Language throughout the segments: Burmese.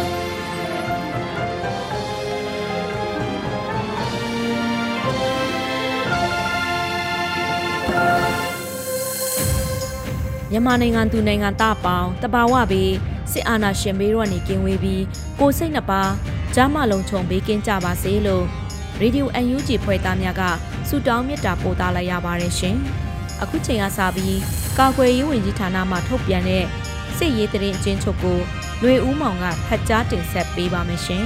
။ မြန်မာနိုင်ငံသူနိုင်ငံသားပေါင်းတဘာဝဘေးစစ်အာဏာရှင်ဘေးရောနေကင်းဝေးပြီးကိုစိတ်နှပါကြားမလုံးချုံဘေးကင်းကြပါစေလို့ရေဒီယို UNG ဖွဲ့သားများကဆုတောင်းမေတ္တာပို့သလိုက်ရပါတယ်ရှင်။အခုချိန်ကစပြီးကာကွယ်ရေးဝန်ကြီးဌာနမှထုတ်ပြန်တဲ့စစ်ရေးတရင်အချင်းချုပ်ကိုຫນွေဦးမောင်ကဖတ်ကြားတင်ဆက်ပေးပါမယ်ရှင်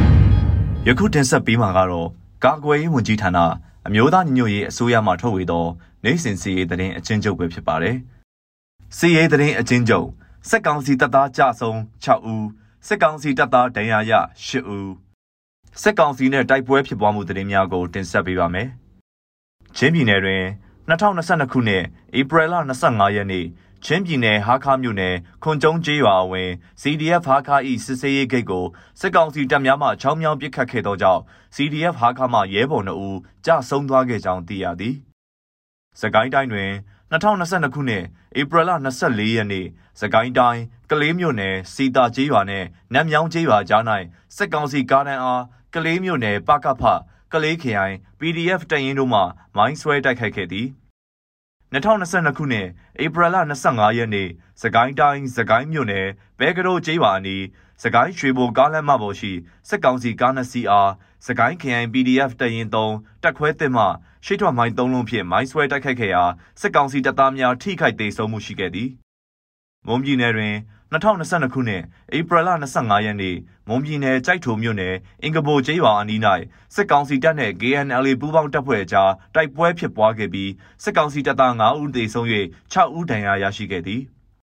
။ယခုတင်ဆက်ပေးမှာကတော့ကာကွယ်ရေးဝန်ကြီးဌာနအမျိုးသားညီညွတ်ရေးအစိုးရမှထုတ်ဝေသောနိုင်စင်စီရေးတရင်အချင်းချုပ်ပဲဖြစ်ပါတယ်။ စီရေးသတင်းအချင်းချုပ်စက်ကောင်စီတပ်သားကြဆုံး6ဦးစက်ကောင်စီတပ်သားဒဏ်ရာရ8ဦးစက်ကောင်စီနဲ့တိုက်ပွဲဖြစ်ပွားမှုသတင်းများကိုတင်ဆက်ပေးပါမယ်။ချင်းပြည်နယ်တွင်2022ခုနှစ်ဧပြီလ25ရက်နေ့ချင်းပြည်နယ်ဟာခါမြို့နယ်ခွန်ကျုံကျေးရွာအဝင် CDF ဟာခါဤစစ်စေးရေးဂိတ်ကိုစစ်ကောင်စီတပ်များမှချောင်းမြောင်းပစ်ခတ်ခဲ့သောကြောင့် CDF ဟာခါမှရဲဘော်2ဦးကြာဆုံးသွားခဲ့ကြောင်းသိရသည်။စကိုင်းတိုင်းတွင် 2022ခုနှစ်ဧပြီလ24ရက်နေ့စကိုင်းတိုင်းကလေးမြို့နယ်စီတာကျေးရွာနဲ့နတ်မြောင်းကျေးရွာကြား၌စစ်ကောင်စီကားတန်းအားကလေးမြို့နယ်ပကဖကလေးခရိုင် PDF တရင်တို့မှမိုင်းဆွဲတိုက်ခိုက်ခဲ့သည်2022ခုနှစ်ဧပြီလ25ရက်နေ့စကိုင်းတိုင်းစကိုင်းမြို့နယ်ဘဲကရိုကျေးရွာအနီးစကိုင်းရွှေဘိုကားလမ်းမပေါ်ရှိစစ်ကောင်စီကားနှစ်စီးအားစကိုင်းခရိုင် PDF တရင်3တက်ခွဲတင်မှ ရှေ့ထွက်မိုင်း၃လုံးဖြင့်မိုင်းဆွဲတိုက်ခိုက်ခဲ့ရာစစ်ကောင်စီတပ်သားများထိခိုက်ဒေဆုံးမှုရှိခဲ့သည်။မွန်ပြည်နယ်တွင်2022ခုနှစ်ဧပြီလ25ရက်နေ့မွန်ပြည်နယ်ကြိုက်ထုံမြို့နယ်အင်ကဘိုကျေးရွာအနီး၌စစ်ကောင်စီတပ်နှင့် KNLA ပူးပေါင်းတပ်ဖွဲ့ကြားတိုက်ပွဲဖြစ်ပွားခဲ့ပြီးစစ်ကောင်စီတပ်သား9ဦးသေဆုံး၍6ဦးဒဏ်ရာရရှိခဲ့သည်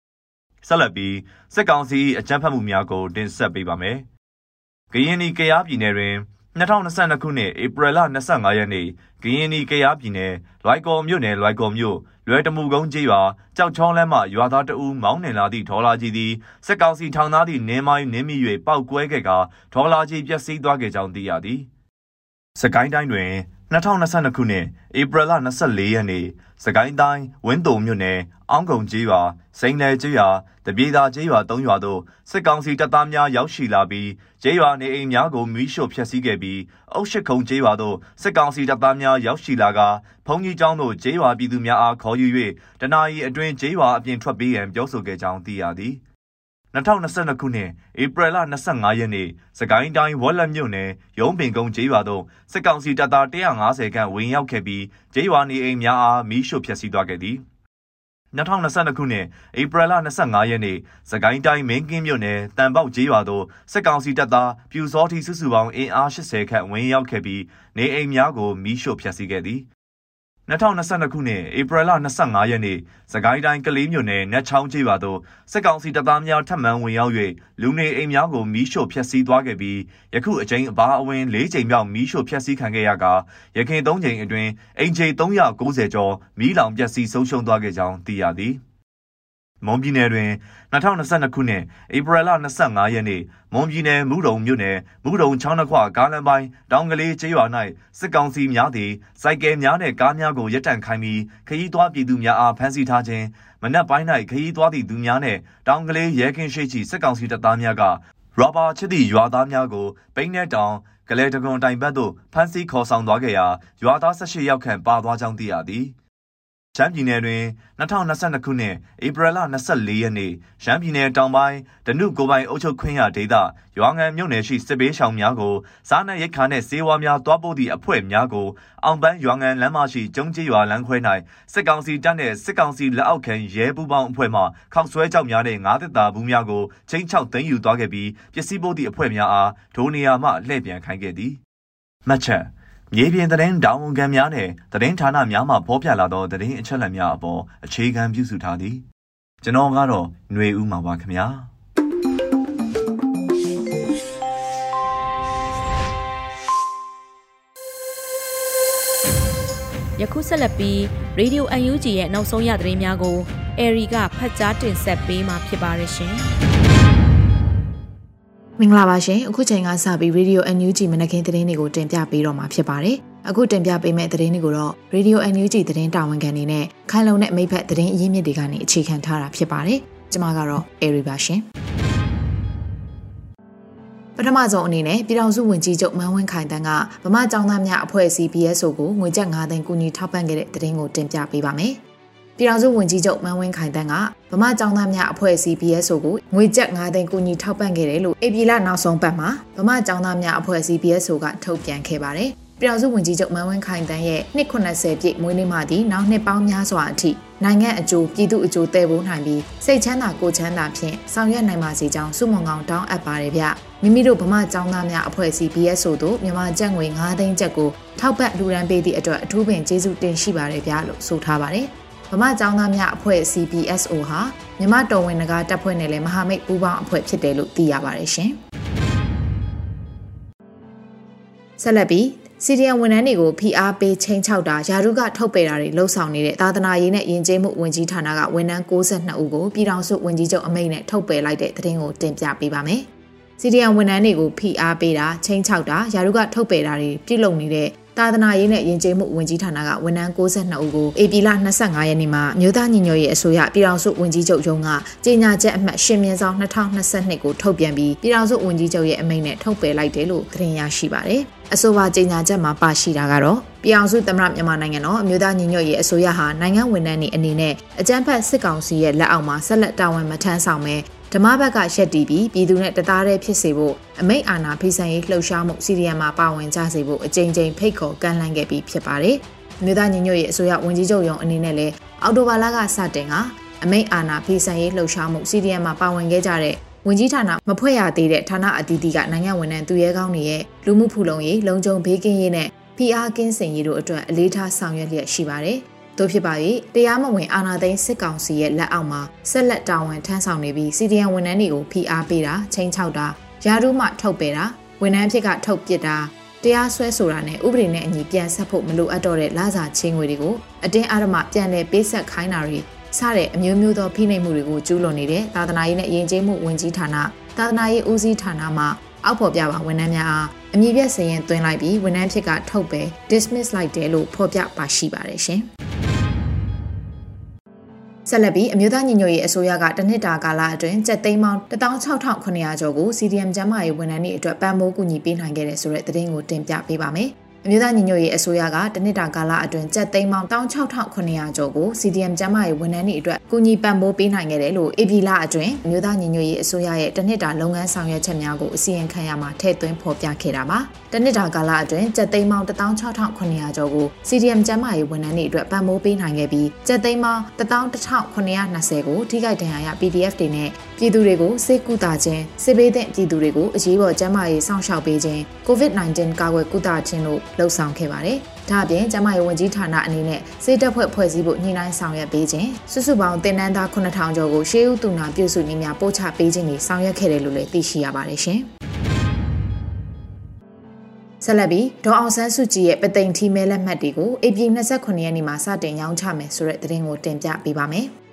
။ဆက်လက်ပြီးစစ်ကောင်စီအကြမ်းဖက်မှုများကိုတင်ဆက်ပေးပါမယ်။ကရင်နီကယားပြည်နယ်တွင် 2022ခုနှစ်ဧပြီလ25ရက်နေ့ကရင်နီကယားပြည်နယ်လွိုက်ကော်မြို့နယ်လွိုက်ကော်မြို့လွယ်တမှုကုန်းကျေးရွာကြောက်ချောင်းလမ်းမှရွာသားတအူးမောင်းနှင်လာသည့်ဒေါ်လာကြီးသည်စက်ကောင်စီထောင်သားသည့်နင်းမိုင်းနင်းမိ၍ပောက်ကွဲခဲ့ကာဒေါ်လာကြီးပျက်စီးသွားခဲ့ကြောင်းသိရသည်။စကိုင်းတိုင်းတွင် 2022ခုနှစ်ဧပြီလ24ရက်နေ့စကိုင်းတိုင်းဝင်းတုံမြို့နယ်အောင်းကုံကျေးရွာစိန်နယ်ကျေးရွာတပြေသာကျေးရွာ၃ရွာသို့စစ်ကောင်စီတပ်သားများရောက်ရှိလာပြီးကျေးရွာနေအိမ်များကိုမီးရှို့ဖျက်ဆီးခဲ့ပြီးအုတ်ရှိခုံကျေးရွာသို့စစ်ကောင်စီတပ်သားများရောက်ရှိလာကဘုံကြီးကျောင်းသို့ကျေးရွာပြည်သူများအားခေါ်ယူ၍တနာရီအတွင်းကျေးရွာအပြင်ထွက်ပေးရန်ပြောဆိုခဲ့ကြောင်းသိရသည်။ 2022ခုနှစ်ဧပြီလ25ရက်နေ့စကိုင်းတိုင်းဝက်လက်မြို့နယ်ရုံးပင်ကုန်းကျေးရွာသို့စစ်ကောင်စီတပ်သား150ခန့်ဝင်ရောက်ခဲ့ပြီးကျေးရွာနေအိမ်များအားမီးရှို့ဖျက်ဆီးသွားခဲ့သည်2022ခုနှစ်ဧပြီလ25ရက်နေ့စကိုင်းတိုင်းမင်းကင်းမြို့နယ်တန်ပေါက်ကျေးရွာသို့စစ်ကောင်စီတပ်သားပြူစောတိစုစုပေါင်းအင်အား80ခန့်ဝင်ရောက်ခဲ့ပြီးနေအိမ်များကိုမီးရှို့ဖျက်ဆီးခဲ့သည် 2022ခုနှစ်ဧပြီလ25ရက်နေ့စကိုင်းတိုင်းကလေးမြို့နယ်နတ်ချောင်းကျေးရွာသို့စစ်ကောင်စီတပ်သားများထပ်မံဝင်ရောက်၍လူနေအိမ်များကိုမီးရှို့ဖျက်ဆီးသွားခဲ့ပြီးယခုအကြိမ်အပါအဝင်၄ကြိမ်မြောက်မီးရှို့ဖျက်ဆီးခံခဲ့ရကာရခင်၃ကြိမ်အတွင်းအိမ်ခြေ390ကျော်မီးလောင်ပျက်စီးဆုံးရှုံးသွားခဲ့ကြောင်းသိရသည်။ မွန်ပြည်နယ်တွင်2022ခုနှစ်ဧပြီလ25ရက်နေ့မွန်ပြည်နယ်မူတုံမြို့နယ်မူတုံချောင်းနှခွကားလမ်းပိုင်းတောင်ကလေးကျေးရွာ၌စစ်ကောင်စီများသည်စိုက်ကယ်များနှင့်ကားများကိုရပ်တန့်ခိုင်းပြီးခရီးသွားပြည်သူများအားဖမ်းဆီးထားခြင်းမနက်ပိုင်း၌ခရီးသွားသည့်သူများနှင့်တောင်ကလေးရဲကင်းရှိချီစစ်ကောင်စီတပ်သားများကရောဘာချစ်သည့်ရွာသားများကိုပိန်းနဲ့တောင်ကလေးတကွန်တိုင်ဘက်သို့ဖမ်းဆီးခေါ်ဆောင်သွားခဲ့ရာရွာသား၁၈ယောက်ခန့်ပါသွားကြောင်းသိရသည်။ ရှမ်းပြည်နယ်တွင်2022ခုနှစ်ဧပြီလ24ရက်နေ့ရှမ်းပြည်နယ်တောင်ပိုင်းဒနုကိုပိုင်အုပ်ချုပ်ခွင့်ရဒေသရွာငံမြို့နယ်ရှိစစ်ပေးရှောင်များကိုစားနပ်ရိက္ခာနှင့်စေဝါများတွားပို့သည့်အဖွဲ့များကိုအောင်ပန်းရွာငံလမ်းမရှိကျုံကြီးရွာလမ်းခွဲ၌စစ်ကောင်စီတပ်နှင့်စစ်ကောင်စီလက်အောက်ခံရဲပူးပေါင်းအဖွဲ့မှခောက်ဆွဲကြောက်များနှင့်ငါးသက်တာဘူးများကိုချင်းချောက်သိမ်းယူသွားခဲ့ပြီးပစ္စည်းပို့သည့်အဖွဲ့များအားဒိုနေယာမှလှည့်ပြန်ခိုင်းခဲ့သည်မှတ်ချက် မြေပြင်သတင်းတောင်ဝန်ခံများနဲ့သတင်းဌာနများမှဖော်ပြလာသောသတင်းအချက်အလက်များအပေါ်အခြေခံပြုစုထားသည်ကျွန်တော်ကတော့ຫນွေဦးမှာပါခင်ဗျာယခုဆက်လက်ပြီး Radio UNG ရဲ့နောက်ဆုံးရသတင်းများကိုအေရီကဖတ်ကြားတင်ဆက်ပေးမှာဖြစ်ပါရရှင် မင်္ဂလာပါရှင်အခုချိန်ကစပြီး Radio NUG မနက်ခင်းသတင်းတွေကိုတင်ပြပေးတော့မှာဖြစ်ပါတယ်အခုတင်ပြပေးမယ့်သတင်းတွေကိုတော့ Radio NUG သတင်းတာဝန်ခံနေနဲ့ခိုင်လုံတဲ့မိဖက်သတင်းအရင်းမြစ်တွေကနေအခြေခံထားတာဖြစ်ပါတယ်ကျွန်မကတော့ Airy ပါရှင်ပထမဆုံးအနေနဲ့ပြည်ထောင်စုဝန်ကြီးချုပ်မန်းဝင်းခိုင်တန်းကဗမာကျောင်းသားများအဖွဲ့အစည်း BSO ကိုငွေကျပ်9သိန်းကူညီထောက်ပံ့ခဲ့တဲ့သတင်းကိုတင်ပြပေးပါမယ်။ ပြည်ထောင်စုဝန်ကြီးချုပ်မန်းဝင်းခိုင်တန်းကဗမာကျောင်းသားများအဖွဲ့အစည်း BSO ကိုငွေကျပ်9သိန်းကူညီထောက်ပံ့ခဲ့တယ်လို့အေပြည်လနောက်ဆုံးပတ်မှာဗမာကျောင်းသားများအဖွဲ့အစည်း BSO ကထုတ်ပြန်ခဲ့ပါတယ်။ပြည်ထောင်စုဝန်ကြီးချုပ်မန်းဝင်းခိုင်တန်းရဲ့နှစ်80ပြည့်မွေးနေ့မှာဒီနောက်နှစ်ပေါင်းများစွာအထိနိုင်ငံအကျိုးပြည်သူအကျိုးတည်ဖို့နိုင်ပြီးစိတ်ချမ်းသာကိုချမ်းသာဖြင့်ဆောင်ရွက်နိုင်ပါစေကြောင်းစုမုံကောင်တောင်းအပ်ပါတယ်ဗျမိမိတို့ဗမာကျောင်းသားများအဖွဲ့အစည်း BSO တို့မြန်မာကျပ်ငွေ9သိန်းကျပ်ကိုထောက်ပံ့လူရန်ပေးသည့်အတွက်အထူးပင်ကျေးဇူးတင်ရှိပါတယ်ဗျလို့ဆိုထားပါတယ်။ ဗမာကျောင်းသားများအဖွဲ့ CPSO ဟာမြမတော်ဝင်ငကားတပ်ဖွဲ့နဲ့လည်းမဟာမိတ်ပူးပေါင်းအဖွဲ့ဖြစ်တယ်လို့သိရပါတယ်ရှင်။ဆက်လက်ပြီးစီဒီအမ်ဝန်ထမ်းတွေကိုဖိအားပေးချိန်ချောက်တာယာရုကထုတ်ပယ်တာတွေလှုပ်ဆောင်နေတဲ့သာသနာရေးနဲ့ယဉ်ကျေးမှုဝန်ကြီးဌာနကဝန်ထမ်း62ဦးကိုပြည်ထောင်စုဝန်ကြီးချုပ်အမိန့်နဲ့ထုတ်ပယ်လိုက်တဲ့သတင်းကိုတင်ပြပေးပါမယ်။စီဒီအမ်ဝန်ထမ်းတွေကိုဖိအားပေးတာချိန်ချောက်တာယာရုကထုတ်ပယ်တာတွေပြုလုပ်နေတဲ့ သာသနာရေးနဲ့ယဉ်ကျေးမှုဝန်ကြီးဌာနကဝန်ထမ်း62ဦးကိုဧပြီလ25ရက်နေ့မှာမြို့သားညီညွတ်ရေးအစိုးရပြည်ထောင်စုဝန်ကြီးချုပ်ရုံးကကြေညာချက်အမှတ်ရှင်မြင်းဆောင်2022ကိုထုတ်ပြန်ပြီးပြည်ထောင်စုဝန်ကြီးချုပ်ရဲ့အမိန့်နဲ့ထုတ်ပယ်လိုက်တယ်လို့သတင်းရရှိပါတယ်။အဆိုပါကြေညာချက်မှာပါရှိတာကတော့ပြည်အောင်စုသမ္မတမြန်မာနိုင်ငံတော်အမျိုးသားညီညွတ်ရေးအစိုးရဟာနိုင်ငံဝန်ထမ်းတွေအနေနဲ့အကြမ်းဖက်စစ်ကောင်စီရဲ့လက်အောက်မှာဆက်လက်တာဝန်မထမ်းဆောင်ပဲ ဓမ္မဘက်ကရက်တီပြီးပြည်သူနဲ့တသားတည်းဖြစ်စေဖို့အမိတ်အာဏာဖိစံရေးလှုပ်ရှားမှုစီရီယံမှာပါဝင်ကြစေဖို့အကြိမ်ကြိမ်ဖိတ်ခေါ်ကမ်းလှမ်းခဲ့ပြီးဖြစ်ပါတယ်။မြို့သားညီညွတ်ရေးအစိုးရဝန်ကြီးချုပ်ရုံးအနေနဲ့လည်းအော်တိုဘာလကစတင်ကအမိတ်အာဏာဖိစံရေးလှုပ်ရှားမှုစီရီယံမှာပါဝင်ခဲ့ကြတဲ့ဝန်ကြီးဌာနမဖွဲ့ရသေးတဲ့ဌာနအသီးသီးကနိုင်ငံဝန်ထမ်းသူရဲကောင်းတွေရဲ့လူမှုဖူလုံရေးလုံခြုံဘေးကင်းရေးနဲ့ဖိအားကင်းစင်ရေးတို့အတွက်အလေးထားဆောင်ရွက်လျက်ရှိပါတယ်။ တို့ဖြစ်ပါ၍တရားမဝင်အာဏာသိမ်းစစ်ကောင်စီရဲ့လက်အောက်မှာဆက်လက်တာဝန်ထမ်းဆောင်နေပြီးစီဒီအန်ဝန်ထမ်းတွေကိုဖိအားပေးတာချိန်ချောက်တာယာရုမှထုတ်ပယ်တာဝန်ထမ်းဖြစ်ကထုတ်ပစ်တာတရားစွဲဆိုတာနဲ့ဥပဒေနဲ့အညီပြန်ဆက်ဖို့မလိုအပ်တော့တဲ့လစာချင်းငွေတွေကိုအတင်းအဓမ္မပြန်လည်ပေးဆက်ခိုင်းတာတွေစတဲ့အမျိုးမျိုးသောဖိနှိပ်မှုတွေကိုကျူးလွန်နေတဲ့သာသနာရေးနဲ့ယဉ်ကျေးမှုဝန်ကြီးဌာနသာသနာရေးဦးစီးဌာနမှအောက်ဖော်ပြပါဝန်ထမ်းများအားအမည်ပြစရင်သွင်းလိုက်ပြီးဝန်ထမ်းဖြစ်ကထုတ်ပယ် dismiss လိုက်တယ်လို့ဖော်ပြပါရှိပါတယ်ရှင်။ ဆက်လက်ပြီးအမျိုးသားညီညွတ်ရေးအစိုးရကတနှစ်တာကာလအတွင်းကျပ်သိန်းပေါင်း16900ကျော်ကို CDM ကျန်းမာရေးဝန်ထမ်းတွေအတွက်ပံ့ပိုးကူညီပေးနိုင်ခဲ့တဲ့ဆိုတဲ့သတင်းကိုတင်ပြပေးပါမယ်။ အမျိုးသားညီညွတ်ရေးအစိုးရကတနစ်တာကာလအတွင်းကျပ်သိန်းပေါင်း16900ကျော်ကို CDM ကျန်းမာရေးဝန်ထမ်းတွေအတွက်ကူညီပံ့ပိုးပေးနိုင်ခဲ့တယ်လို့ AP လအတွင်းအမျိုးသားညီညွတ်ရေးအစိုးရရဲ့တနစ်တာလုပ်ငန်းဆောင်ရွက်ချက်များကိုအစီရင်ခံရမှာထည့်သွင်းဖော်ပြခဲ့တာပါ။တနစ်တာကာလအတွင်းကျပ်သိန်းပေါင်း16900ကျော်ကို CDM ကျန်းမာရေးဝန်ထမ်းတွေအတွက်ပံ့ပိုးပေးနိုင်ခဲ့ပြီးကျပ်သိန်းပေါင်း11920ကိုထိခိုက်ဒဏ်ရာရ PDF တွေနဲ့ပြည်သူတွေကိုစေကူတာခြင်းစစ်ဘေးသင့်ပြည်သူတွေကိုအရေးပေါ်ကျန်းမာရေးစောင့်ရှောက်ပေးခြင်း COVID-19 ကာကွယ်ကုသခြင်းတို့လှုပ်ဆောင်ခဲ့ပါတယ်။ဒါအပြင်ကျန်းမာရေးဝန်ကြီးဌာနအနေနဲ့စေတပ်ဖွဲ့ဖွဲ့စည်းဖို့ညှိနှိုင်းဆောင်ရွက်ပေးခြင်းစုစုပေါင်းတင်နန်းသား9000ကျော်ကိုရှေးဦးတူနာပြုစုနည်းများပို့ချပေးခြင်းတွေဆောင်ရွက်ခဲ့တယ်လို့လည်းသိရှိရပါတယ်ရှင်။ဆက်လက်ပြီးဒေါအောင်ဆန်းစုကြည်ရဲ့ပသိမ်ထီမဲလက်မှတ်တွေကိုဧပြီ29ရက်နေ့မှာစတင်ရောင်းချမယ်ဆိုတဲ့သတင်းကိုတင်ပြပေးပါမယ်။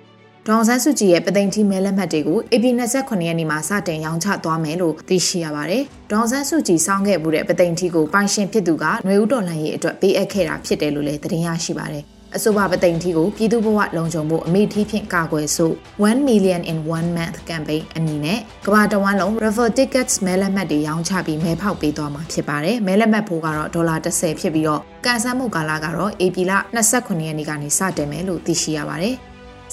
ဒေါန်ဆန်းစုကြည်ရဲ့ပသိမ်ထီမဲလက်မှတ်တွေကို AP 29ရက်နေ့မှာစတင်ရောင်းချသွားမယ်လို့သိရှိရပါတယ်။ဒေါန်ဆန်းစုကြည်စောင်းခဲ့မှုတဲ့ပသိမ်ထီကိုပိုင်ရှင်ဖြစ်သူကຫນွေဦးတော်လှန်ရေးအတွက်ပေးအပ်ခဲ့တာဖြစ်တယ်လို့လည်းသတင်းရရှိပါတယ်။အဆိုပါပသိမ်ထီကိုပြည်သူ့ဘဝလုံခြုံမှုအမိထီးဖြင့်ကာကွယ်ဆို1 million in 1 month campaign အမည်နဲ့ကမ္ဘာတဝန်းလုံး raffle tickets မဲလက်မှတ်တွေရောင်းချပြီးမဲဖောက်ပေးသွားမှာဖြစ်ပါတယ်မဲလက်မှတ်ဖိုးကတော့ဒေါ်လာ30ဖြစ်ပြီးတော့ကန်ဆန်းမှုကာလကတော့ AP လ29ရက်နေ့ကနေစတင်မယ်လို့သိရှိရပါတယ်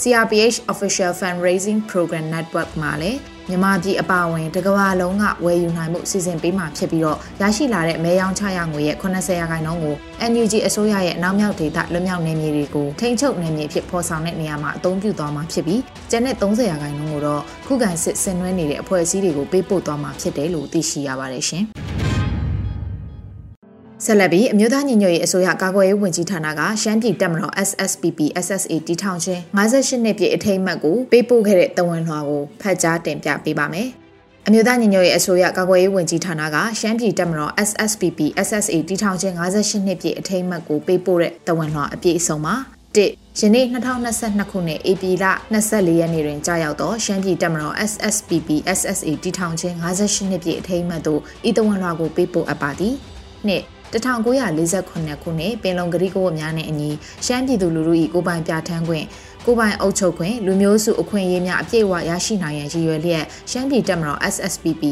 CRPH Official Fundraising Program Network မှာလည်းမြန်မာပြည်အပါအဝင် တကမ္ဘာလုံးကဝယ်ယူနိုင်မှုစီစဉ်ပေးမှာဖြစ်ပြီးတော့ရရှိလာတဲ့မဲရောင်းချရငွေရဲ့80ရာခိုင်နှုန်းကို NUG အစိုးရရဲ့နောက်မြောက်ဒေသလွတ်မြောက်နယ်မြေတွေကိုထိန်းချုပ်နယ်မြေဖြစ်ဖော်ဆောင်တဲ့နေရာမှာအသုံးပြုသွားမှာဖြစ်ပြီးကျန်တဲ့30ရာခိုင်နှုန်းကိုတော့ခုခံစစ်ဆင်နွှဲနေတဲ့အဖွဲ့အစည်းတွေကိုပေးပို့သွားမှာဖြစ်တယ်လို့သိရှိရပါတယ်ရှင်။ ဆက်လက်ပြီးအမျိုးသားညီညွတ်ရေးအစိုးရကာကွယ်ရေးဝန်ကြီးဌာနကရှမ်းပြည်တပ်မတော် SSPP SSA တီထောင်ခြင်း58နှစ်ပြည့်အထိမ်းအမှတ်ကိုပေးပို့ခဲ့တဲ့တဝန်လွှာကိုဖတ်ကြားတင်ပြပေးပါမယ်။အမျိုးသားညီညွတ်ရေးအစိုးရကာကွယ်ရေးဝန်ကြီးဌာနကရှမ်းပြည်တပ်မတော် SSPP SSA တီထောင်ခြင်း58နှစ်ပြည့်အထိမ်းအမှတ်ကိုပေးပို့တဲ့တဝန်လွှာအပြည့်အစုံပါ။1ယနေ့2022ခုနှစ်ဧပြီလ24ရက်နေ့တွင်ကြာရောက်သောရှမ်းပြည်တပ်မတော် SSPP SSA တီထောင်ခြင်း58နှစ်ပြည့်အထိမ်းအမှတ်သို့ဤတဝန်လွှာကိုပေးပို့အပ်ပါသည်။နှစ် 1948ခုနှစ်ပင်လုံကတိကဝတ်များနဲ့အညီရှမ်းပြည်သူလူထု၏ကိုပိုင်ပြဋ္ဌာန်းခွင့်ကိုပိုင်အုပ်ချုပ်ခွင့်လူမျိုးစုအခွင့်အရေးများအပြည့်အဝရရှိနိုင်ရန်ရည်ရွယ်လျက်ရှမ်းပြည်တပ်မတော် SSPP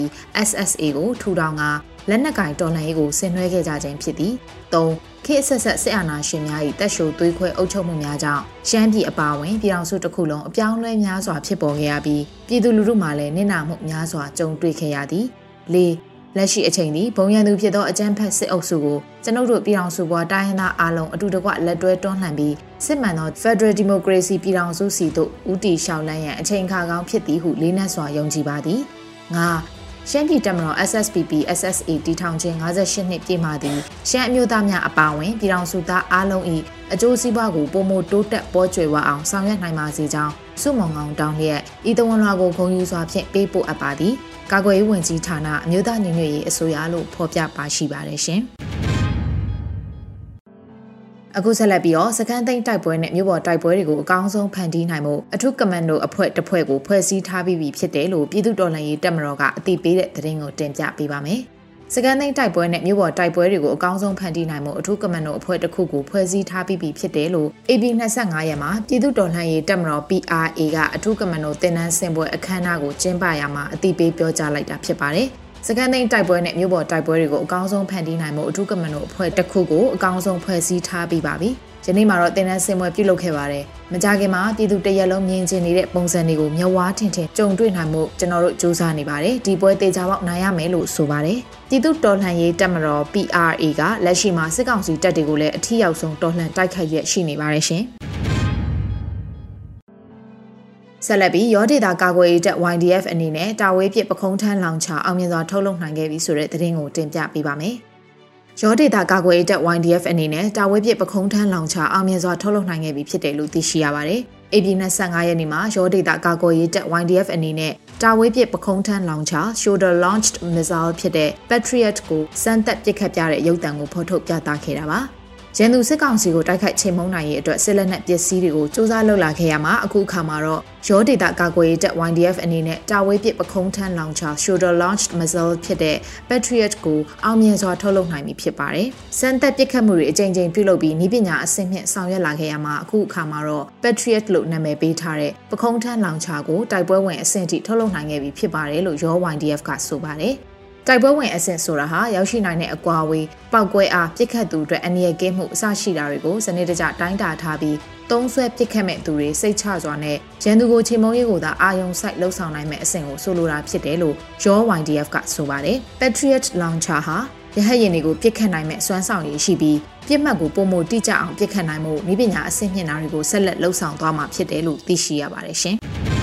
SSA ကိုထူထောင်ကလက်နက်ကင်တော်လှန်ရေးကိုဆင်နွှဲခဲ့ကြခြင်းဖြစ်သည်၃ခေတ်ဆက်ဆက်စစ်အာဏာရှင်များ၏တပ်ရှိုသွေးခွဲအုပ်ချုပ်မှုများကြောင့်ရှမ်းပြည်အပါအဝင်ပြည်ထောင်စုတစ်ခုလုံးအပြောင်းလဲများစွာဖြစ်ပေါ်ခဲ့ရပြီးပြည်သူလူထုမှလည်းနစ်နာမှုများစွာကြုံတွေ့ခဲ့ရသည်၄ လက်ရှိအချိန်ဒီဘုံရန်သူဖြစ်သောအကြမ်းဖက်စစ်အုပ်စုကိုကျွန်ုပ်တို့ပြည်ထောင်စုဘွားတိုင်းရင်းသားအားလုံးအတူတကွလက်တွဲတွန်းလှန်ပြီးစစ်မှန်သော Federal Democracy ပြည်ထောင်စုစီသို့ဦးတည်လျှောက်လန်းရန်အချိန်အခါကောင်းဖြစ်သည်ဟုလေးနက်စွာယုံကြည်ပါသည်။ငါရှမ်းပြည်တပ်မတော် SSPP SSA တီထောင်ခြင်း58နှစ်ပြည့်မှသည်ရှမ်းအမျိုးသားများအပါအဝင်ပြည်ထောင်စုသားအားလုံး၏အကျိုးစီးပွားကိုပုံမတိုးတက်ပေါ်ကျွယ်ဝအောင်ဆောင်ရွက်နိုင်ပါစေကြောင်းစုမုံကောင်တောင်းလျက်ဤတဝန်လွှာကိုဂုဏ်ယူစွာဖြင့်ပေးပို့အပ်ပါသည်။ ကာကွယ်ရေးဝန်ကြီးဌာနအမျိုးသားညီညွတ်ရေးအစိုးရလို့ဖော်ပြပါရှိပါတယ်ရှင်။အခုဆက်လက်ပြီးတော့စကန်သိန်းတိုက်ပွဲနဲ့မြို့ပေါ်တိုက်ပွဲတွေကိုအကောင်းဆုံးဖန်တီးနိုင်မှုအထူးကမန်ဒိုအဖွဲ့တစ်ဖွဲ့ကိုဖွဲ့စည်းထားပြီးပြီဖြစ်တယ်လို့ပြည်သူ့တော်လှန်ရေးတပ်မတော်ကအသိပေးတဲ့သတင်းကိုတင်ပြပေးပါမယ်။ စကန်သိန်းတိုက်ပွဲနဲ့မြို့ပေါ်တိုက်ပွဲတွေကိုအကောင်းဆုံးဖန်တီးနိုင်မှုအထူးကမန်ဒိုအဖွဲ့တစ်ခုကိုဖွဲ့စည်းထားပြီးပြီဖြစ်တယ်လို့ AB 25ရက်မှာပြည်သူ့တော်လှန်ရေးတပ်မတော် PRA ကအထူးကမန်ဒိုတင်နန်းစင်ပွဲအခမ်းအနားကိုကျင်းပရမှာအသိပေးပြောကြားလိုက်တာဖြစ်ပါတယ်။စကန်သိန်းတိုက်ပွဲနဲ့မြို့ပေါ်တိုက်ပွဲတွေကိုအကောင်းဆုံးဖန်တီးနိုင်မှုအထူးကမန်ဒိုအဖွဲ့တစ်ခုကိုအကောင်းဆုံးဖွဲ့စည်းထားပြီးပါပြီ။ ယနေ့မှာတော့တင်နန်းစင်ပွဲပြုလုပ်ခဲ့ပါတယ်။မကြခင်မှာပြည်သူတရက်လုံးမြင်ကျင်နေတဲ့ပုံစံတွေကိုမျက်ဝါးထင်ထင်ကြုံတွေ့နိုင်မှုကျွန်တော်တို့စူးစမ်းနေပါတယ်။ဒီပွဲတေချာပေါက်နိုင်ရမယ်လို့ဆိုပါတယ်။ပြည်သူတော်လှန်ရေးတပ်မတော် PRA ကလက်ရှိမှာစစ်ကောင်စီတပ်တွေကိုလည်းအထီးရောက်ဆုံးတော်လှန်တိုက်ခိုက်ရရှိနေပါတယ်ရှင်။ဆက်လက်ပြီးရောဒေတာကာကွယ်ရေးတပ် YDF အနေနဲ့တာဝေးပြပခုံးထမ်းလောင်ချအောင်မြင်စွာထုတ်လုပ်နိုင်ခဲ့ပြီဆိုတဲ့သတင်းကိုတင်ပြပေးပါမယ်။ ရောဒေတာကာကွယ်ရေးတပ် YDF အနေနဲ့တာဝဲပြစ်ပခုံးထမ်းလောင်ချအောင်မြင်စွာထုတ်လုပ်နိုင်ခဲ့ပြီဖြစ်တယ်လို့သိရှိရပါတယ်။ AB 25ရက်နေ့မှာရောဒေတာကာကွယ်ရေးတပ် YDF အနေနဲ့တာဝဲပြစ်ပခုံးထမ်းလောင်ချ shoulder launched missile ဖြစ်တဲ့ Patriot ကိုစမ်းသပ်ပစ်ခတ်ပြတဲ့ရုပ်သံကိုဖော်ထုတ်ပြသခဲ့တာပါ။ ရန်သူစစ်ကောင်စီကိုတိုက်ခိုက်ချိန်မုံနိုင်ရေးအတွက်စစ်လက်နက်ပစ္စည်းတွေကိုစူးစမ်းလုပ်လာခဲ့ရမှာအခုအခါမှာတော့ရောဒေတာကာကွယ်ရေးတပ် YDF အနေနဲ့တာဝေးပစ်ပခုံးထမ်းလောင်ချာ shoulder launched missile ဖြစ်တဲ့ Patriot ကိုအောင်မြင်စွာထုတ်လုပ်နိုင်ပြီဖြစ်ပါတယ်။စမ်းသက်ပစ်ခတ်မှုတွေအကြိမ်ကြိမ်ပြုလုပ်ပြီးဤပညာအဆင့်မြင့်ဆောင်ရွက်လာခဲ့ရမှာအခုအခါမှာတော့ Patriot လို့နာမည်ပေးထားတဲ့ပခုံးထမ်းလောင်ချာကိုတိုက်ပွဲဝင်အဆင့်ထိထုတ်လုပ်နိုင်ခဲ့ပြီဖြစ်ပါတယ်လို့ရော YDF ကဆိုပါတယ်။ တိုက်ပွဲဝင်အဆင့်ဆိုတာဟာရောက်ရှိနိုင်တဲ့အကွာအဝေးပောက်ကွဲအားပြစ်ခတ်သူအတွက်အန္တရာယ်ကင်းမှုအစရှိတာတွေကိုစနစ်တကျတိုင်းတာထားပြီးသုံးဆွဲပြစ်ခတ်မဲ့သူတွေစိတ်ချစွာနဲ့ရန်သူကိုချိန်မုံရေးကိုသာအာယုံစိုက်လှုပ်ဆောင်နိုင်မဲ့အဆင့်ကိုဆိုလိုတာဖြစ်တယ်လို့ Your YDF ကဆိုပါတယ်။ Patriot Launcher ဟာရဟတ်ယာဉ်တွေကိုပြစ်ခတ်နိုင်မဲ့စွမ်းဆောင်ရည်ရှိပြီးပြစ်မှတ်ကိုပုံမတိကျအောင်ပြစ်ခတ်နိုင်မှုမိပညာအဆင့်မြင့်တာတွေကိုဆက်လက်လှုပ်ဆောင်သွားမှာဖြစ်တယ်လို့သိရှိရပါတယ်ရှင်။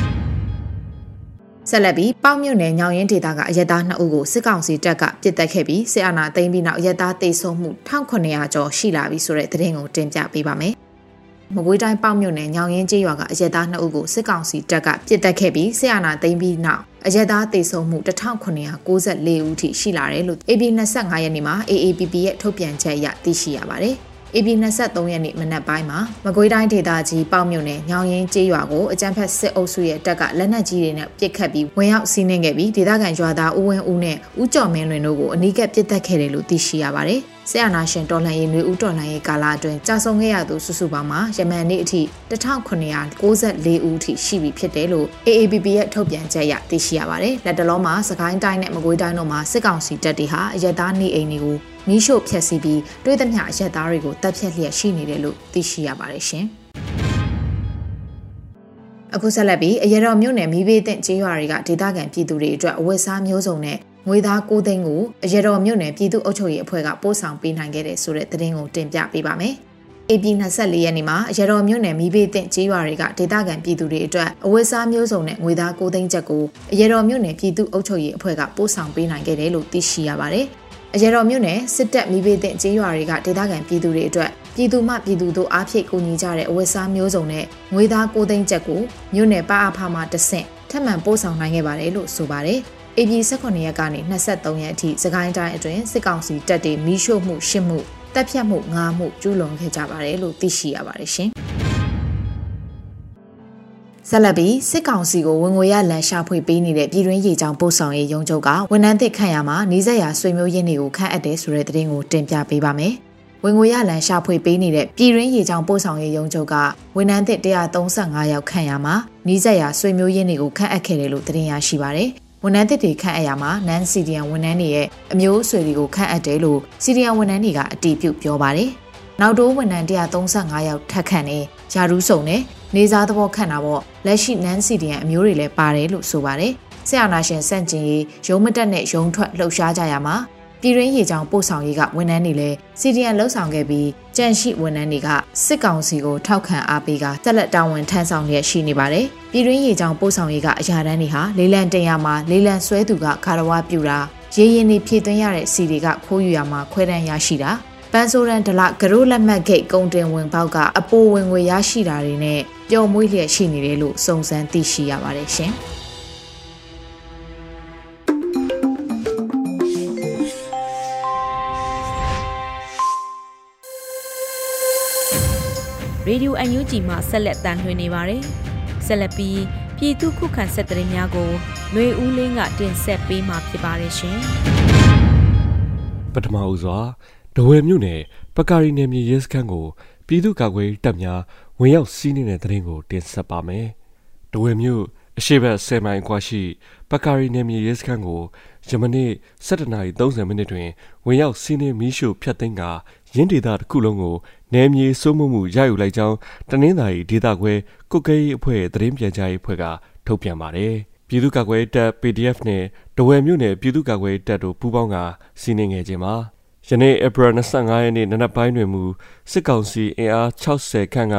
ဆက်လက်ပြီးပေါ့မြုံနယ်ညောင်ရင်ဒေတာကအရက်သား2ဦးကိုစစ်ကောင်စီတပ်ကပစ်တက်ခဲ့ပြီးစစ်အာဏာသိမ်းပြီးနောက်ရက်သားတိတ်ဆုံးမှု1900ကျော်ရှိလာပြီဆိုတဲ့သတင်းကိုတင်ပြပေးပါမယ်။မကွေးတိုင်းပေါ့မြုံနယ်ညောင်ရင်ကျေးရွာကအရက်သား2ဦးကိုစစ်ကောင်စီတပ်ကပစ်တက်ခဲ့ပြီးစစ်အာဏာသိမ်းပြီးနောက်အရက်သားတိတ်ဆုံးမှု1994ဦးထိရှိလာတယ်လို့ AB 25ရက်နေ့မှာ AAPP ရဲ့ထုတ်ပြန်ချက်အရသိရှိရပါတယ်။ AB 23ရက်နေ့မနက်ပိုင်းမှာမကွေးတိုင်းဒေသကြီးပေါ့မြုံနယ်ညောင်ရင်ကျေးရွာကိုအကြမ်းဖက်စစ်အုပ်စုရဲ့တပ်ကလက်နက်ကြီးတွေနဲ့ပစ်ခတ်ပြီးဝင်ရောက်စီးနင်းခဲ့ပြီးဒေသခံရွာသားဦးဝင်းဦးနဲ့ဦးကျော်မင်းလွင်တို့ကိုအနီးကပ်ပစ်တက်ခဲ့တယ်လို့သိရှိရပါတယ်။ ဆရာနာရှင်တော်လှန်ရေးနှွေဦးတော်လှန်ရေးကာလအတွင်းကြာဆုံးခဲ့ရသူစုစုပေါင်းမှာယမန်နေ့အထိ1994ဦးအထိရှိပြီဖြစ်တယ်လို့ AABB ရဲ့ထုတ်ပြန်ချက်အရသိရှိရပါတယ်။လက်တလုံးမှာစကိုင်းတိုင်းနဲ့မကွေးတိုင်းတို့မှာစစ်ကောင်စီတပ်တွေဟာအရက်သားနေအိမ်တွေကိုမီးရှို့ဖျက်ဆီးပြီးတွေးသမျှအရက်သားတွေကိုတပ်ဖြတ်လျက်ရှိနေတယ်လို့သိရှိရပါတယ်ရှင်။အခုဆက်လက်ပြီးအရတော်မြို့နယ်မီးဘေးတင်ကျေးရွာတွေကဒေသခံပြည်သူတွေအတွက်အဝတ်စားမျိုးစုံနဲ့ ငွေသား9သိန်းကိုအရတော်မြို့နယ်ပြည်သူ့အုပ်ချုပ်ရေးအဖွဲ့ကပို့ဆောင်ပေးနိုင်ခဲ့တဲ့ဆိုတဲ့သတင်းကိုတင်ပြပေးပါမယ်။ AP 24ရက်နေ့မှာအရတော်မြို့နယ်မီးဘေးတင်ကျေးရွာတွေကဒေသခံပြည်သူတွေအတွက်အဝတ်စားမျိုးစုံနဲ့ငွေသား9သိန်းချက်ကိုအရတော်မြို့နယ်ပြည်သူ့အုပ်ချုပ်ရေးအဖွဲ့ကပို့ဆောင်ပေးနိုင်ခဲ့တယ်လို့သိရှိရပါတယ်။အရတော်မြို့နယ်စစ်တပ်မိဘတဲ့ကျေးရွာတွေကဒေသခံပြည်သူတွေအတွက်ပြည်သူမှပြည်သူတို့အားဖြည့်ကူညီကြတဲ့အဝတ်စားမျိုးစုံနဲ့ငွေသား9သိန်းကျပ်ကိုမြို့နယ်ပအားဖမှတဆင့်ထပ်မံပို့ဆောင်နိုင်ခဲ့ပါတယ်လို့ဆိုပါတယ်။ AB 18ရက်ကနေ23ရက်အထိစကိုင်းတိုင်းအတွင်းစစ်ကောင်စီတပ်တွေမီးရှို့မှုရှစ်မှုတပ်ဖြတ်မှုငါးမှုကျူးလွန်ခဲ့ကြပါတယ်လို့သိရှိရပါတယ်ရှင်။ဆက်လက်ပြီးစစ်ကောင်စီကိုဝင်ငွေရလန်ရှာဖွေပေးနေတဲ့ပြည်တွင်းရေးကြောင်ပို့ဆောင်ရေးရုံးချုပ်ကဝန်ထမ်းသစ်ခန့်ရမှာနေဆက်ရာဆွေမျိုးရင်းတွေကိုခန့်အပ်တယ်ဆိုတဲ့သတင်းကိုတင်ပြပေးပါမယ်။ဝင်ငွေရလန်ရှာဖွေပေးနေတဲ့ပြည်တွင်းရေးကြောင်ပို့ဆောင်ရေးရုံးချုပ်ကဝန်ထမ်းသစ်135ယောက်ခန့်ရမှာနေဆက်ရာဆွေမျိုးရင်းတွေကိုခန့်အပ်ခဲ့တယ်လို့သတင်းရရှိပါတယ်။ ဝန်ထမ်းသစ်တွေခန့်အပ်ရမှာနန်စီဒီယန်ဝန်ထမ်းတွေရဲ့အမျိုးအဆွေတွေကိုခန့်အပ်တယ်လို့စီဒီယန်ဝန်ထမ်းတွေကအတည်ပြုပြောပါတယ်။နောက်တိုးဝန်ထမ်း135ယောက်ထပ်ခန့်နေယာရူးစုံနဲ့နေစားသဘောခန့်တာပေါ့လက်ရှိနန်းစီဒီယန်အမျိုးတွေလည်းပါတယ်လို့ဆိုပါတယ်ဆရာနာရှင်စန့်ကျင်ရေးရုံးမတက်နဲ့ရုံးထွက်လှုပ်ရှားကြရမှာ ပြည်ရင်းရေချောင်ပို့ဆောင်ရေးကဝန်ထမ်းတွေလည်းစီဒီယန်လှုပ်ဆောင်ခဲ့ပြီးကြန့်ရှိဝန်ထမ်းတွေကစစ်ကောင်စီကိုထောက်ခံအားပေးကတက်လက်တာဝန်ထမ်းဆောင်ရရှိနေပါတယ်ပြည်ရင်းရေချောင်ပို့ဆောင်ရေးကအရာတန်းတွေဟာလေးလံတင်ရမှာလေးလံဆွဲသူကခါရဝပြူတာရေရင်တွေဖြည့်သွင်းရတဲ့စီတွေကခိုးယူရမှာခွဲတန်းရရှိတာပန်းစိုးရန်ဒလဂရုလက်မှတ်ဂိတ်ကုန်တင်ဝင်ပေါက်ကအပိုဝင်ငွေရရှိတာတွေနဲ့ပျော်မွေးလျက်ရှိနေတယ်လို့စုံစမ်းသိရှိရပါတယ်ရှင်။ ရေဒီယိုအန်ယူဂျီမှဆက်လက်တန်လှည့်နေပါတယ်။ဆက်လက်ပြီးပြည်သူခုခံဆက်တရင်များကိုຫນွေဦးလင်းကတင်ဆက်ပေးမှာဖြစ်ပါတယ်ရှင်။ပထမဦးစွာဒဝယ်မြို့နယ်ပကာရီနယ်မြေရဲစခန်းကိုပြည်သူ့ကာကွယ်တပ်များဝင်ရောက်စီးနင်းတဲ့တဲ့ရင်ကိုတင်ဆက်ပါမယ်။ဒဝယ်မြို့အရှိတ်10မိုင်ကွာရှိပကာရီနယ်မြေရဲစခန်းကိုယမနေ့17:30မိနစ်တွင်ဝင်ရောက်စီးနင်းမီးရှို့ဖျက်သိမ်းကာရင်းဒေသတစ်ခုလုံးကိုနယ်မြေစိုးမိုးမှုရယူလိုက်ကြောင်းတနင်္သာရီဒေသခွဲကုတ်ကဲရေးအဖွဲ့သတင်းပြန်ကြားရေးအဖွဲ့ကထုတ်ပြန်ပါတယ်။ပြည်သူ့ကာကွယ်တပ် PDF နဲ့ဒဝယ်မြို့နယ်ပြည်သူ့ကာကွယ်တပ်တို့ပူးပေါင်းကစီးနင်းခဲ့ခြင်းပါယနေ့ဧပြီ25ရက်နေ့နနက်ပိုင်းတွင်မူစစ်ကောင်စီအင်အား60ခန့်က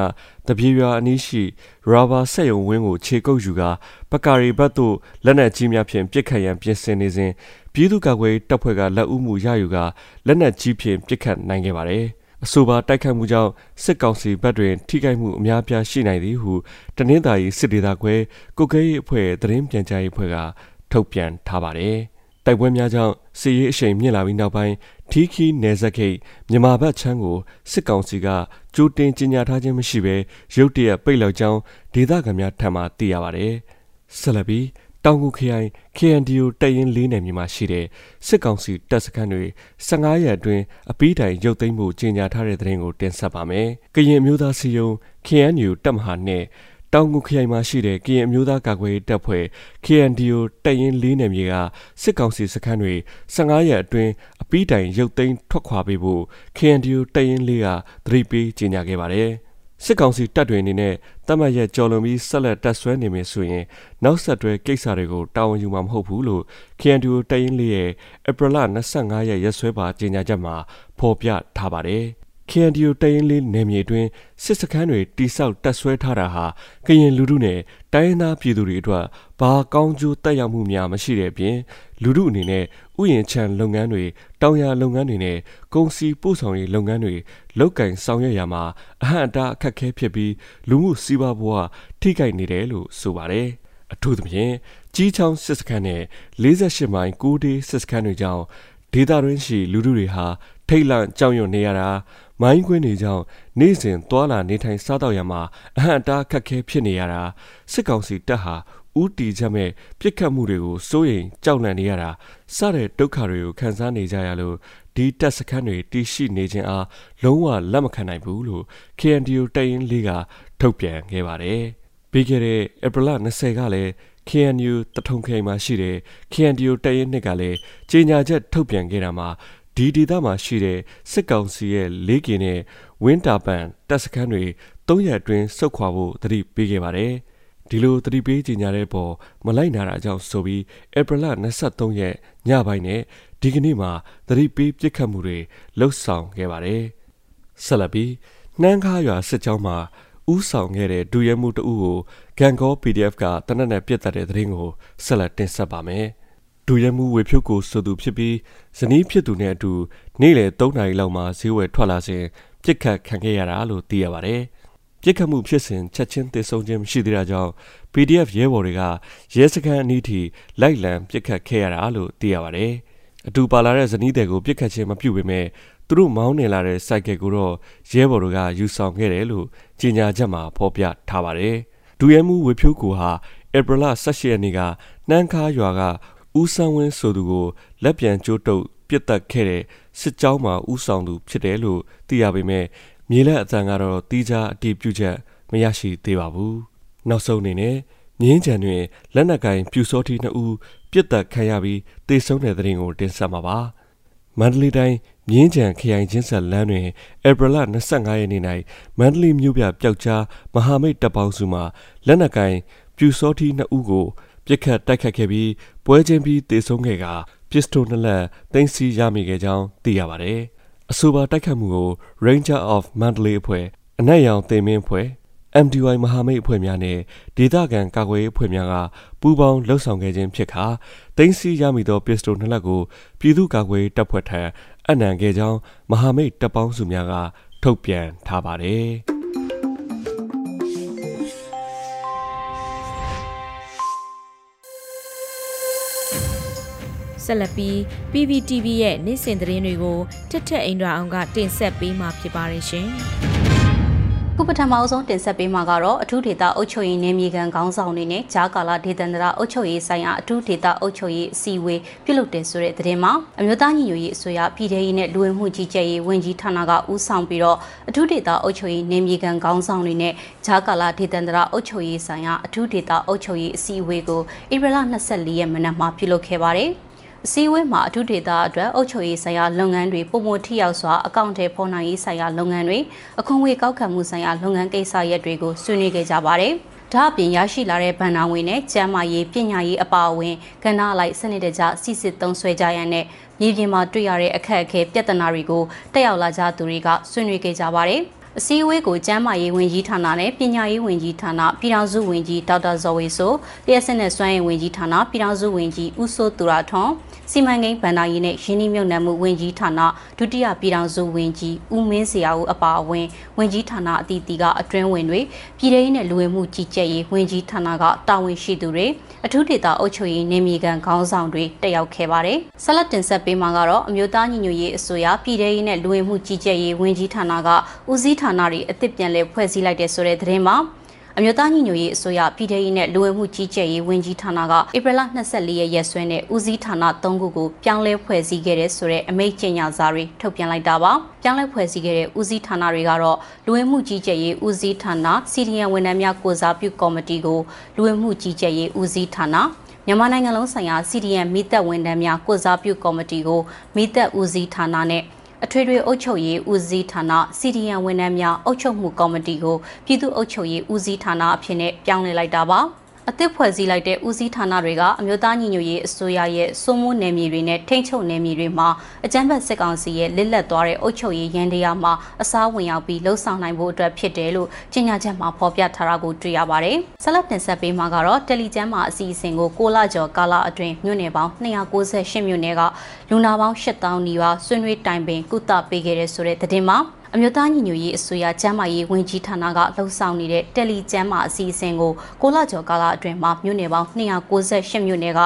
တပြေရွာအနီးရှိရာဘာဆက်ယုံဝင်းကိုခြေကုပ်ယူကာပကာရီဘတ်သို့လက်နက်ကြီးများဖြင့်ပစ်ခတ်ရန်ပြင်ဆင်နေစဉ်ပြည်သူ့ကာကွယ်တပ်ဖွဲ့ကလက်ဦးမှုရယူကာလက်နက်ကြီးဖြင့်ပစ်ခတ်နိုင်ခဲ့ပါသည် အဆိုပါတိုက်ခိုက်မှုကြောင့်စစ်ကောင်စီဘက်တွင် ထိခိုက်မှုအများပြားရှိနိုင်သည်ဟုတနင်္သာရီစစ်ဒေသခွဲကုတ်ကဲရေးအဖွဲ့သတင်းပြန်ကြားရေးအဖွဲ့ကထုတ်ပြန်ထားပါတယ်။တိုက်ပွဲများကြောင့်စစ်ရေးအရှိန်မြင့်လာပြီးနောက်ပိုင်းထီခီနယ်ဇက်ခိတ်မြန်မာဘက်ချမ်းကိုစစ်ကောင်စီကကြိုတင်ကြီးညာထားခြင်းမရှိဘဲရုတ်တရက်ပိတ်လောက်ကြောင်းဒေသခံများထံမှသိရပါတယ်။ဆက်လက်ပြီး တောင်ကူခရိုင် KNDO တပ်ရင်း၄နယ်မြေမှာရှိတဲ့စစ်ကောင်စီတပ်စခန်းတွေ15ရက်အတွင်းအပီးတိုင်ရုပ်သိမ်းမှုကြေညာထားတဲ့သတင်းကိုတင်ဆက်ပါမယ်။ကရင်မျိုးသားစီယုံ KNU တပ်မဟာနဲ့တောင်ငူခရိုင်မှာရှိတဲ့ကရင်အမျိုးသားကာကွယ်ရေးတပ်ဖွဲ့ KNDO တပ်ရင်း၄နယ်မြေကစစ်ကောင်စီစခန်းတွေ15ရက်အတွင်းအပီးတိုင်ရုပ်သိမ်းထွက်ခွာပေးဖို့ KNDO တပ်ရင်း၄ကသတိပေးကြေညာခဲ့ပါတယ်။ စစ်ကောင်စီတပ်တွေအနေနဲ့တတ်မှတ်ရက်ကြော်လွန်ပြီးဆက်လက်တပ်ဆွဲနေမယ်ဆိုရင်နောက်ဆက်တွဲကိစ္စတွေကိုတာဝန်ယူမှာမဟုတ်ဘူးလို့ KNDO တပ်ရင်း၄ရဲ့ဧပြီလ25ရက်ရက်စွဲပါကြေညာချက်မှာဖော်ပြထားပါတယ်။ KNDO တရင်လေးနယ်မြေတွင်စစ်စခန်းတွေတိစောက်တက်ဆွဲထားတာဟာကရင်လူထုနဲ့တိုင်းရင်းသားပြည်သူတွေအတွက်ဘာကောင်းကျိုးတက်ရောက်မှုများမရှိတဲ့အပြင် လူထုအနေနဲ့ဥယျာဉ်ချမ်းလုပ်ငန်းတွေတောင်ယာလုပ်ငန်းတွေနဲ့ကုန်စည်ပို့ဆောင်ရေးလုပ်ငန်းတွေလောက်ကင်ဆောင်ရွက်ရမှာအဟန့်အတားအခက်အခဲဖြစ်ပြီးလူမှုစီးပွားဘဝထိခိုက်နေတယ်လို့ဆိုပါတယ်အထူးသဖြင့်ကြီးချောင်းစစ်စခန်းနဲ့48မိုင်6ဒေးစစ်စခန်းတွေကြောင့်ဒေသတွင်းရှိလူထုတွေဟာထိတ်လန့်ကြောက်ရွံ့နေရတာမိုင်းခွင်းတွေကြောင့်နေ့စဉ်သွာလာနေထိုင်စားတော့ရမှာအဟန့်အတားခက်ခဲဖြစ်နေရတာစစ်ကောင်စီတပ်ဟာ ဥတီချက်မဲ့ပြစ်ခတ်မှုတွေကိုစိုးရိမ်ကြောက်လန့်နေရတာစတဲ့ဒုက္ခတွေကိုခံစားနေကြရလို့ဒီတပ်စခန်းတွေတည်ရှိနေခြင်းအားလုံးဝလက်မခံနိုင်ဘူးလို့ KNDO တပ်ရင်းလေးကထုတ်ပြန်ခဲ့ပါတယ်။ပြီးခဲ့တဲ့ဧပြီလ20ကလည်း KNU တထုံခိန်မှာရှိတဲ့ KNDO တပ်ရင်းနှစ်ကလည်းကြေညာချက်ထုတ်ပြန်ခဲ့တာမှာဒီဒေသမှာရှိတဲ့စစ်ကောင်စီရဲ့လေးကင်နဲ့ဝင်းတာပန်တပ်စခန်းတွေ၃ရက်အတွင်းစုတ်ခွာဖို့တတိပေးခဲ့ပါတယ်။ ဒီလိုတတိပေးကြေညာတဲ့ပေါ်မလိုက်နာတာကြောင့်ဆိုပြီးဧပြီလ23ရက်ညပိုင်းနဲ့ဒီကနေ့မှာတတိပေးပြစ်ခတ်မှုတွေလှုပ်ဆောင်ခဲ့ပါတယ်။ဆက်လက်ပြီးနှမ်းခါရွာစစ်ကြောင်းမှာဥဆောင်ခဲ့တဲ့ဒူရဲမှုတအုပ်ကိုဂန်ကော PDF ကတနက်နဲ့ပြစ်တက်တဲ့သတင်းကိုဆက်လက်တင်ဆက်ပါမယ်။ဒူရဲမှုဝေဖြုတ်ကိုဆိုသူဖြစ်ပြီးဇနီးဖြစ်သူနဲ့အတူနေ့လယ်3နာရီလောက်မှာဈေးဝယ်ထွက်လာစဉ်ပြစ်ခတ်ခံခဲ့ရတာလို့သိရပါတယ်။ ပြစ်ခတ်မှုဖြစ်စဉ်ချက်ချင်းတည်ဆုံခြင်းမရှိသေးတာကြောင့် PDF ရဲဘော်တွေကရဲစခန်းအနီးထိလိုက်လံပြစ်ခတ်ခဲ့ရတာလို့သိရပါတယ်။အတူပါလာတဲ့ဇနီးတွေကိုပြစ်ခတ်ခြင်းမပြုပေမဲ့သူတို့မောင်းနေလာတဲ့စိုက်ကယ်ကိုတော့ရဲဘော်တို့ကယူဆောင်ခဲ့တယ်လို့ကြေညာချက်မှာဖော်ပြထားပါတယ်။ဒူရဲမှုဝေဖြိုးကိုဟာဧပြီလ18ရက်နေ့ကနှမ်းခါရွာကဦးဆန်းဝင်းဆိုသူကိုလက်ပြန်ကျိုးတုပ်ပြစ်တက်ခဲ့တဲ့စစ်ကြောင်းမှာဦးဆောင်သူဖြစ်တယ်လို့သိရပေမဲ့ မြေလက်အတန်ကတော့တီးခြားအတည်ပြုချက်မရရှိသေးပါဘူး။နောက်ဆုံးအနေနဲ့ငင်းကြံတွင်လက်နက်ကင်ပြူစောတိနှစ်ဦးပြစ်တက်ခံရပြီးတေဆုံးတဲ့တဲ့ရင်ကိုတင်ဆက်မှာပါ။မန္တလေးတိုင်းမြင်းကြံခရိုင်ချင်းဆက်လမ်းတွင်ဧပြီလ25ရက်နေ့၌မန္တလေးမြို့ပြပျောက်ကြားမဟာမိတ်တပ်ပေါင်းစုမှလက်နက်ကင်ပြူစောတိနှစ်ဦးကိုပြစ်ခတ်တိုက်ခတ်ခဲ့ပြီးပွဲချင်းပြီးတေဆုံးခဲ့ကပစ္စတိုနှစ်လက်တင်စီရမိခဲ့ကြောင်းသိရပါတယ်။ အဆိုပါတိုက်ခတ်မှုကို Ranger of Mandalay အဖွဲ့အနက်ရောင်တင်မင်းအဖွဲ့ MDY မဟာမိတ်အဖွဲ့များနဲ့ဒေသခံကာကွယ်ရေးအဖွဲ့များကပူးပေါင်းလှုပ်ဆောင်ခဲ့ခြင်းဖြစ်ခါတင်စီရမိသောပစ္စတိုနှစ်လက်ကိုပြည်သူ့ကာကွယ်ရေးတပ်ဖွဲ့ထံအနံခဲ့ကြောင်းမဟာမိတ်တပ်ပေါင်းစုများကထုတ်ပြန်ထားပါတယ်။ ဆက်လက်ပြီး PPTV ရဲ့နေ့စဉ်သတင်းတွေကိုထက်ထက်အင်ဒရာအောင်ကတင်ဆက်ပေးမှာဖြစ်ပါတယ်ရှင်။ခုပထမအဆုံးတင်ဆက်ပေးမှာကတော့အထူးဒေသအုပ်ချုပ်ရေးနယ်မြေခံခေါင်းဆောင်တွေနဲ့ဂျာကာလာဒေသန္တရအုပ်ချုပ်ရေးဆိုင်ရာအထူးဒေသအုပ်ချုပ်ရေးအစည်းအဝေးပြုလုပ်တယ်ဆိုတဲ့သတင်းမှာအမျိုးသားညီညွတ်ရေးအစိုးရပြည်ထရေးနဲ့လူဝင်မှုကြီးကြပ်ရေးဝန်ကြီးဌာနကဦးဆောင်ပြီးတော့အထူးဒေသအုပ်ချုပ်ရေးနယ်မြေခံခေါင်းဆောင်တွေနဲ့ဂျာကာလာဒေသန္တရအုပ်ချုပ်ရေးဆိုင်ရာအထူးဒေသအုပ်ချုပ်ရေးအစည်းအဝေးကိုဧပြီလ24ရက်မနက်မှာပြုလုပ်ခဲ့ပါတယ်။ အစည်းအဝေးမှာအထူးဒေသအတွက်အုပ်ချုပ်ရေးဆိုင်ရာလုပ်ငန်းတွေပုံမထိရောက်စွာအကောင့်ထဲပေါ်နိုင်ရေးဆိုင်ရာလုပ်ငန်းတွေအခွန်ငွေကောက်ခံမှုဆိုင်ရာလုပ်ငန်းကိစ္စရပ်တွေကိုဆွေးနွေးခဲ့ကြပါတယ်။ဒါအပြင်ရရှိလာတဲ့ဗန်နာဝင်နဲ့ကျန်းမာရေးပညာရေးအပါအဝင်ကဏ္ဍလိုက်စနစ်တကျစီစစ်သုံးဆွဲကြရတဲ့မြေပြင်မှာတွေ့ရတဲ့အခက်အခဲပြဿနာတွေကိုတက်ရောက်လာကြသူတွေကဆွေးနွေးခဲ့ကြပါတယ်။ အစည်းအဝေးကိုကျန်းမာရေးဝန်ကြီးဌာနနဲ့ပညာရေးဝန်ကြီးဌာနပြည်ထောင်စုဝန်ကြီးဒေါက်တာဇော်ဝေဆိုလျှက်စစ်နဲ့စွမ်းရည်ဝန်ကြီးဌာနပြည်ထောင်စုဝန်ကြီးဦးစိုးသူရထွန်းစီမံကိန်းဗန္ဒာရေးနဲ့ရင်းနှီးမြှုပ်နှံမှုဝန်ကြီးဌာနဒုတိယပြည်ထောင်စုဝန်ကြီးဦးမင်းစရာဦးအပါအဝင်ဝန်ကြီးဌာနအသီးသီးကအတွင်းဝင်တွေပြည်ထောင်စုနဲ့လူဝင်မှုကြီးကြပ်ရေးဝန်ကြီးဌာနကတာဝန်ရှိသူတွေအထူးဒေသအုပ်ချုပ်ရေးနေမြေကန်ခေါင်းဆောင်တွေတက်ရောက်ခဲ့ပါတယ်။ဆက်လက်တင်ဆက်ပေးမှာကတော့အမျိုးသားညီညွတ်ရေးအစိုးရပြည်ထောင်စုနဲ့လူဝင်မှုကြီးကြပ်ရေးဝန်ကြီးဌာနကဦးစီးဌာနတွေအသစ်ပြန်လည်ဖွဲ့စည်းလိုက်တဲ့ဆိုတဲ့သတင်းမှာအမျိုးသားညီညွတ်ရေးအစိုးရပြည်ထရေးနဲ့လူဝင်မှုကြီးကြပ်ရေးဝန်ကြီးဌာနကဧပြီလ24ရက်ရက်စွဲနဲ့ဦးစီးဌာန3ခုကိုပြောင်းလဲဖွဲ့စည်းခဲ့တဲ့ဆိုတဲ့အမိန့်ကြေညာစာတွေထုတ်ပြန်လိုက်တာပါပြောင်းလဲဖွဲ့စည်းခဲ့တဲ့ဦးစီးဌာနတွေကတော့လူဝင်မှုကြီးကြပ်ရေးဦးစီးဌာနစီဒီယန်ဝန်ထမ်းများကိုစားပြုကော်မတီကိုလူဝင်မှုကြီးကြပ်ရေးဦးစီးဌာနမြန်မာနိုင်ငံလုံးဆိုင်ရာ CDN မိသက်ဝန်ထမ်းများကိုစားပြုကော်မတီကိုမိသက်ဦးစီးဌာနနဲ့ အထွေထွေအုပ်ချုပ်ရေးဦးစီးဌာန CDN ဝန်ထမ်းများအုပ်ချုပ်မှုကော်မတီကိုပြည်သူ့အုပ်ချုပ်ရေးဦးစီးဌာနအဖြစ်နဲ့ပြောင်းလဲလိုက်တာပါ အသစ်ဖွဲ့စည်းလိုက်တဲ့ဦးစီးဌာနတွေကအမျိုးသားညီညွတ်ရေးအစိုးရရဲ့စိုးမိုးနယ်မြေတွေနဲ့ထိန်းချုပ်နယ်မြေတွေမှာအကြမ်းဖက်စစ်ကောင်စီရဲ့လစ်လက်သွားတဲ့အုပ်ချုပ်ရေးရန်တရားမှာအစားဝင်ရောက်ပြီးလှုံ့ဆော်နိုင်ဖို့အတွက်ဖြစ်တယ်လို့ကြေညာချက်မှာဖော်ပြထားတာကိုတွေ့ရပါတယ်။ဆက်လက်တင်ဆက်ပေးမှာကတော့တယ်လီကျမ်းမှာအစီအစဉ်ကို6လကျော်ကာလအတွင်းမြို့နယ်ပေါင်း298မြို့နယ်ကလူနာပေါင်း8000နီးပါးဆွေးနွေးတိုင်ပင်ကုသပေးခဲ့တဲ့ဆိုတဲ့သတင်းမှာ အမျိုးသားညီညွတ်ရေးအစိုးရကျန်းမာရေးဝန်ကြီးဌာနကလှုပ်ဆောင်နေတဲ့တယ်လီကျန်းမာအစီအစဉ်ကိုကိုလာကျော်ကာလအတွင်းမှာမြို့နယ်ပေါင်း298မြို့နယ်က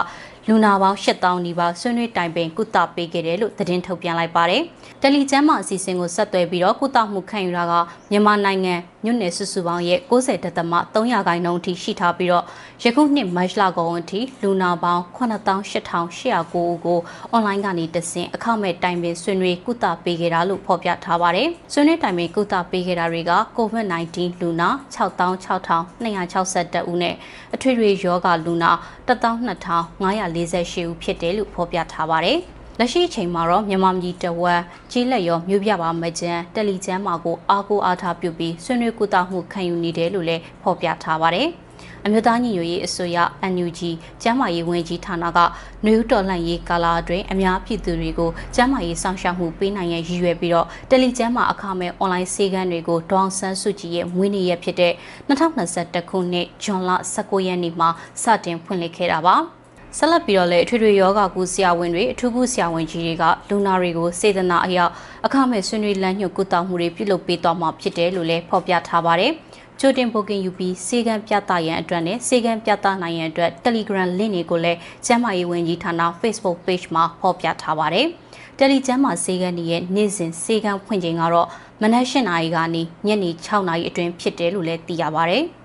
လူနာပေါင်း8000နီးပါးဆွေးနွေးတိုင်ပင်ကုသပေးခဲ့တယ်လို့သတင်းထုတ်ပြန်လိုက်ပါတယ်။တယ်လီကျန်းမာအစီအစဉ်ကိုဆက်သွယ်ပြီးတော့ကုသမှုခံယူတာကမြန်မာနိုင်ငံ မြို့နယ်စုစုပေါင်းရဲ့90တသမ300ခိုင်နှုန်းအထိရှိထားပြီးတော့ယခုနှစ်မတ်လကုန်အထိလူနာပေါင်း98,809ဦးကိုအွန်လိုင်းကနေတဆင့်အခမဲ့တိုင်ပင်ဆွေးနွေးကုသပေးခဲ့တာလို့ဖော်ပြထားပါတယ်။ဆွေးနွေးတိုင်ပင်ကုသပေးခဲ့တာတွေက COVID-19 လူနာ66,262ဦးနဲ့အထွေထွေယောဂလူနာ12,548ဦးဖြစ်တယ်လို့ဖော်ပြထားပါတယ်။ လက်ရှိအချိန်မှာတော့မြန်မာပြည်တဝက်ကြီးလက်ရောမြို့ပြပါမကျန်းတယ်လီကျန်းမာကိုအားကိုးအားထားပြုပြီးဆွေးနွေးကုသမှုခံယူနေတယ်လို့လည်းဖော်ပြထားပါတယ်။အမျိုးသားညီညွတ်ရေးအစိုးရ NUG ကျန်းမာရေးဝန်ကြီးဌာနကနယူးတော်လှန်ရေးကာလအတွင်းအများပြည်သူတွေကိုကျန်းမာရေးစောင့်ရှောက်မှုပေးနိုင်ရန်ရည်ရွယ်ပြီးတော့တယ်လီကျန်းမာအခမဲ့အွန်လိုင်းဆေးကမ်းတွေကိုဒေါအောင်ဆန်းစုကြည်ရဲ့မွေးနေ့ရက်ဖြစ်တဲ့2021ခုနှစ်ဇွန်လ19ရက်နေ့မှာစတင်ဖွင့်လှစ်ခဲ့တာပါ။ ဆက်လက်ပြီးတော့လည်းအထွေထွေယောဂကုဆရာဝန်တွေအထူးကုဆရာဝန်ကြီးတွေကလူနာတွေကိုစေတနာအရောက်အခမဲ့ဆွေးနွေးလမ်းညွှန်ကုသမှုတွေပြုလုပ်ပေးသွားမှာဖြစ်တယ်လို့လည်းဖော်ပြထားပါတယ်။ချိုတင်ပိုကင်ယူပြီးစေကံပြသရန်အတွက်နဲ့စေကံပြသနိုင်ရန်အတွက် Telegram link တွေကိုလည်းကျန်းမာရေးဝန်ကြီးဌာန Facebook page မှာဖော်ပြထားပါတယ်။ Telegram မှာစေကံရဲ့နေ့စဉ်စေကံဖွင့်ချိန်ကတော့မနက်၈နာရီကနေညနေ6နာရီအတွင်းဖြစ်တယ်လို့လည်းသိရပါတယ်။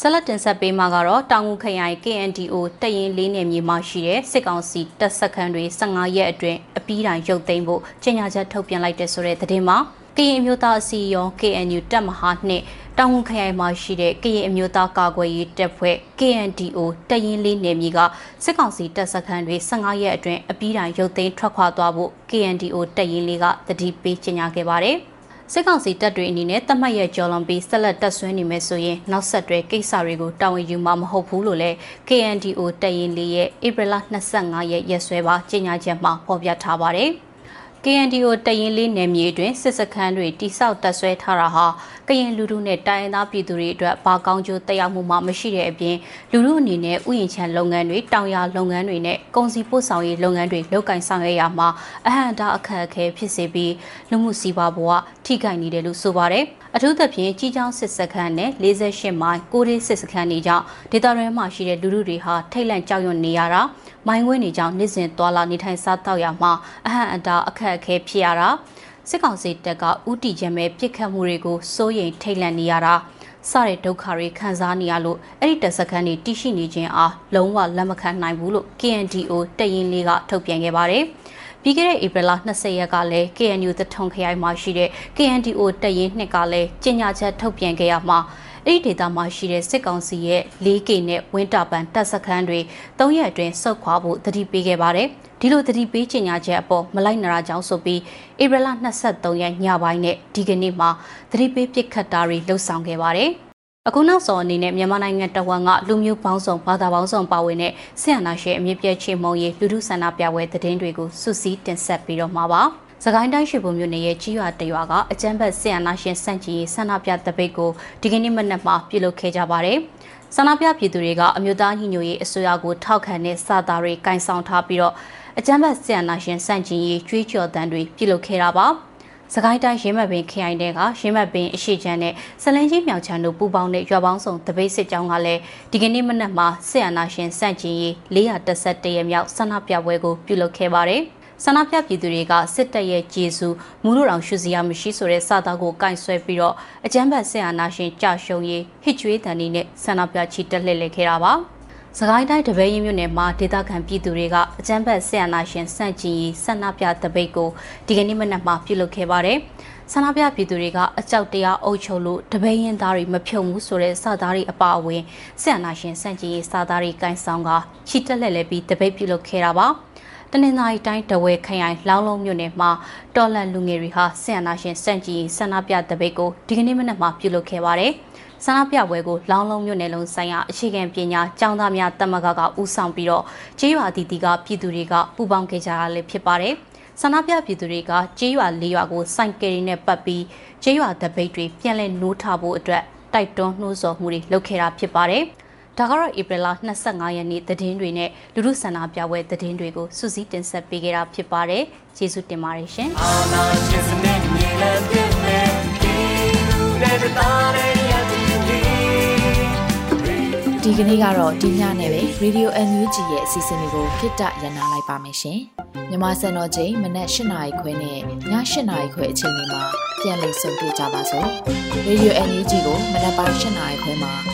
ဆက်လက်တင်ဆက်ပေးမှာကတော့တောင်ငူခရိုင် KNDO တရင်လေးနယ်မြေမှာရှိတဲ့စစ်ကောင်စီတပ်စခန်းတွေ15ရက်အတွင်းအပီးတိုင်ရုပ်သိမ်းဖို့ကြေညာချက်ထုတ်ပြန်လိုက်တဲ့ဆိုတဲ့သတင်းမှာကရင်အမျိုးသားအစည်းအရုံး KNU တပ်မဟာနှင့်တောင်ငူခရိုင်မှာရှိတဲ့ကရင်အမျိုးသားကာကွယ်ရေးတပ်ဖွဲ့ KNDO တရင်လေးနယ်မြေကစစ်ကောင်စီတပ်စခန်းတွေ15ရက်အတွင်းအပီးတိုင်ရုပ်သိမ်းထွက်ခွာသွားဖို့ KNDO တရင်လေးကတတိပေးကြေညာခဲ့ပါတယ်။ စစ်ကောင်စီတပ်တွေအနေနဲ့တတ်မှတ်ရဲ့ကြော်လွန်ပြီးဆက်လက်တပ်ဆွဲနေမယ်ဆိုရင်နောက်ဆက်တွဲကိစ္စတွေကိုတာဝန်ယူမှာမဟုတ်ဘူးလို့လည်း KNDO တပ်ရင်းလေးရဲ့ဧပြီလ25ရက်ရက်စွဲပါကြေညာချက်မှာဖော်ပြထားပါတယ်။ KNDO တရင်လေးနယ်မြေတွင်စစ်စခန်းတွေတိစောက်တပ်ဆွဲထားတာဟာကရင်လူထုနဲ့တိုင်းရင်းသားပြည်သူတွေအတွက်ဘာကောင်းကျိုးတက်ရောက်မှုမှမရှိတဲ့အပြင်လူထုအနေနဲ့ဥယျာဉ်ချမ်းလုပ်ငန်းတွေတောင်ယာလုပ်ငန်းတွေနဲ့ကုန်စည်ပို့ဆောင်ရေးလုပ်ငန်းတွေလုပ်ကိုင်ဆောင်ရွက်ရမှာအဟံတာအခက်အခဲဖြစ်စေပြီးလူမှုစီးပွားဘဝထိခိုက်နေတယ်လို့ဆိုပါတယ်အထူးသဖြင့်ကြီးချောင်းစစ်စခန်းနဲ့48မိုင်ကိုရီးစစ်စခန်းတွေကြောင့်ဒေသတွင်းမှာရှိတဲ့လူထုတွေဟာထိတ်လန့်ကြောက်ရွံ့နေရတာ မိုင်းဝဲနေကြောင်းနေ့စဉ်သွာလာနေထိုင်စားတောက်ရမှာအဟံအတာအခက်အခဲဖြစ်ရတာစစ်ကောင်စီတပ်ကဥတီချမ်းပဲပြစ်ခတ်မှုတွေကိုစိုးရိမ်ထိတ်လန့်နေရတာစတဲ့ဒုက္ခတွေခံစားနေရလို့အဲ့ဒီတပ်စခန်းတွေတရှိနေခြင်းအားလုံးဝလက်မခံနိုင်ဘူးလို့ KNDO တရင်လေးကထုတ်ပြန်ခဲ့ပါတယ်ပြီးခဲ့တဲ့ဧပြီလ20ရက်ကလည်း KNU သထုံခရိုင်မှာရှိတဲ့ KNDO တရင်နှစ်ကလည်းကြေညာချက်ထုတ်ပြန်ခဲ့ရမှာ အဲ့ဒီဒေသမှာရှိတဲ့စစ်ကောင်စီရဲ့ 4K နဲ့ဝင်းတာပန်တပ်စခန်းတွေ၃ရက်အတွင်းဆုတ်ခွာဖို့တတိပေးခဲ့ပါတယ်။ဒီလိုတတိပေးကြေညာချက်အပေါ်မလိုက်နာကြောင်းဆိုပြီးဧပြီလ23ရက်ညပိုင်းနဲ့ဒီကနေ့မှာတတိပေးပစ်ခတ်တာတွေလှုပ်ဆောင်ခဲ့ပါတယ်။အခုနောက်ဆုံးအနေနဲ့မြန်မာနိုင်ငံတဝန်ကလူမျိုးပေါင်းစုံဘာသာပေါင်းစုံပါဝင်တဲ့ဆရာနာရှင်အမြင့်ပြည့်ချေမုံရေးလူထုဆန္ဒပြပွဲသတင်းတွေကိုစုစည်းတင်ဆက်ပြီးတော့မှာပါ။ စကိုင်းတိုင်းရွှေဘုံမြို့နယ်ရဲ့ကြီးရွာတရွာကအကြမ်းဖက်ဆီယနာရှင်စန့်ကျင်ရေးဆန္ဒပြတပိတ်ကိုဒီကနေ့မနက်မှာပြုလုပ်ခဲ့ကြပါတယ်။ဆန္ဒပြပြည်သူတွေကအမျိုးသားညီညွတ်ရေးအစိုးရကိုထောက်ခံတဲ့စာသားတွေကင်ဆောင်ထားပြီးတော့အကြမ်းဖက်ဆီယနာရှင်စန့်ကျင်ရေးကြွေးကြော်တမ်းတွေပြုလုပ်ခဲ့တာပါ။စကိုင်းတိုင်းရင်းမပင်ခရိုင်တဲကရင်းမပင်အရှိချမ်းနဲ့ဆလင်းကြီးမြောင်ချမ်းတို့ပူးပေါင်းတဲ့ရွာပေါင်းစုံတပိတ်စစ်ကြောင်းကလည်းဒီကနေ့မနက်မှာဆီယနာရှင်စန့်ကျင်ရေး411ရက်မြောက်ဆန္ဒပြပွဲကိုပြုလုပ်ခဲ့ပါတယ်။ ဆန္ဒပြပြည်သူတွေကစစ်တပ်ရဲ့ဂျေစုမူလို့တောင်ရှုစရာမရှိဆိုတဲ့စာသားကိုကင်ဆွဲပြီးတော့အကြမ်းဖက်ဆင်အာနာရှင်ကြရှုံရေးဟစ်ကြွေးတန်နေနဲ့ဆန္ဒပြချီတက်လှည့်လည်ခဲ့တာပါစကိုင်းတိုင်းတပည့်ရင်မြို့နယ်မှာဒေသခံပြည်သူတွေကအကြမ်းဖက်ဆင်အာနာရှင်စန့်ကျင်ရေးဆန္ဒပြတပိတ်ကိုဒီကနေ့မနက်မှာပြုလုပ်ခဲ့ပါတယ်ဆန္ဒပြပြည်သူတွေကအကြောက်တရားအုပ်ချုပ်လို့တပည့်ရင်သားတွေမဖြုံဘူးဆိုတဲ့စာသားတွေအပါအဝင်ဆင်အာနာရှင်စန့်ကျင်ရေးစာသားတွေကင်ဆောင်ကချီတက်လှည့်လည်ပြီးတပိတ်ပြုလုပ်ခဲ့တာပါ။ တနင်္သာရီတိုင်းတဝဲခရိုင်လောင်းလုံးမြို့နယ်မှာတော်လန်လူငယ်တွေဟာဆင်အနာရှင်စန့်ကြီးဆန္ဒပြတပိတ်ကိုဒီကနေ့မနက်မှာပြုလုပ်ခဲ့ပါတယ်။ဆန္ဒပြပွဲကိုလောင်းလုံးမြို့နယ်လုံးဆိုင်ရာအခြေခံပညာကျောင်းသားများတမကကဦးဆောင်ပြီးတော့ကျေးရွာတီတီကပြည်သူတွေကပူးပေါင်းခဲ့ကြတာလည်းဖြစ်ပါတယ်။ဆန္ဒပြပြည်သူတွေကကျေးရွာ၄ရွာကိုစိုက်ကယ်ရီနဲ့ပတ်ပြီးကျေးရွာတပိတ်တွေပြန်လည်နိုးထဖို့အတွက်တိုက်တွန်းနှိုးဆော်မှုတွေလုပ်ခဲ့တာဖြစ်ပါတယ်။ ဒါကတော့ဧပြီလ25ရက်နေ့သတင်းတွေနဲ့လူလူဆန္ဒပြပွဲသတင်းတွေကိုစုစည်းတင်ဆက်ပေးခဲ့တာဖြစ်ပါတယ်။ကျေးဇူးတင်ပါတယ်ရှင်။အာနာရှင်စနေမြေလည်းပြည့်နေဒီလူနဲ့တားရရဒီကနေ့ကတော့ဒီညနဲ့ပဲ Radio NUG ရဲ့အစီအစဉ်လေးကိုခਿੱတရနာလိုက်ပါမယ်ရှင်။မြမစံတော်ချိန်မနက်၈နာရီခွဲနဲ့ည၈နာရီခွဲအချိန်တွေမှာပြန်လည်ဆုံတွေ့ကြပါစို့။ Radio NUG ကိုမနက်ပိုင်း၈နာရီခွဲမှာ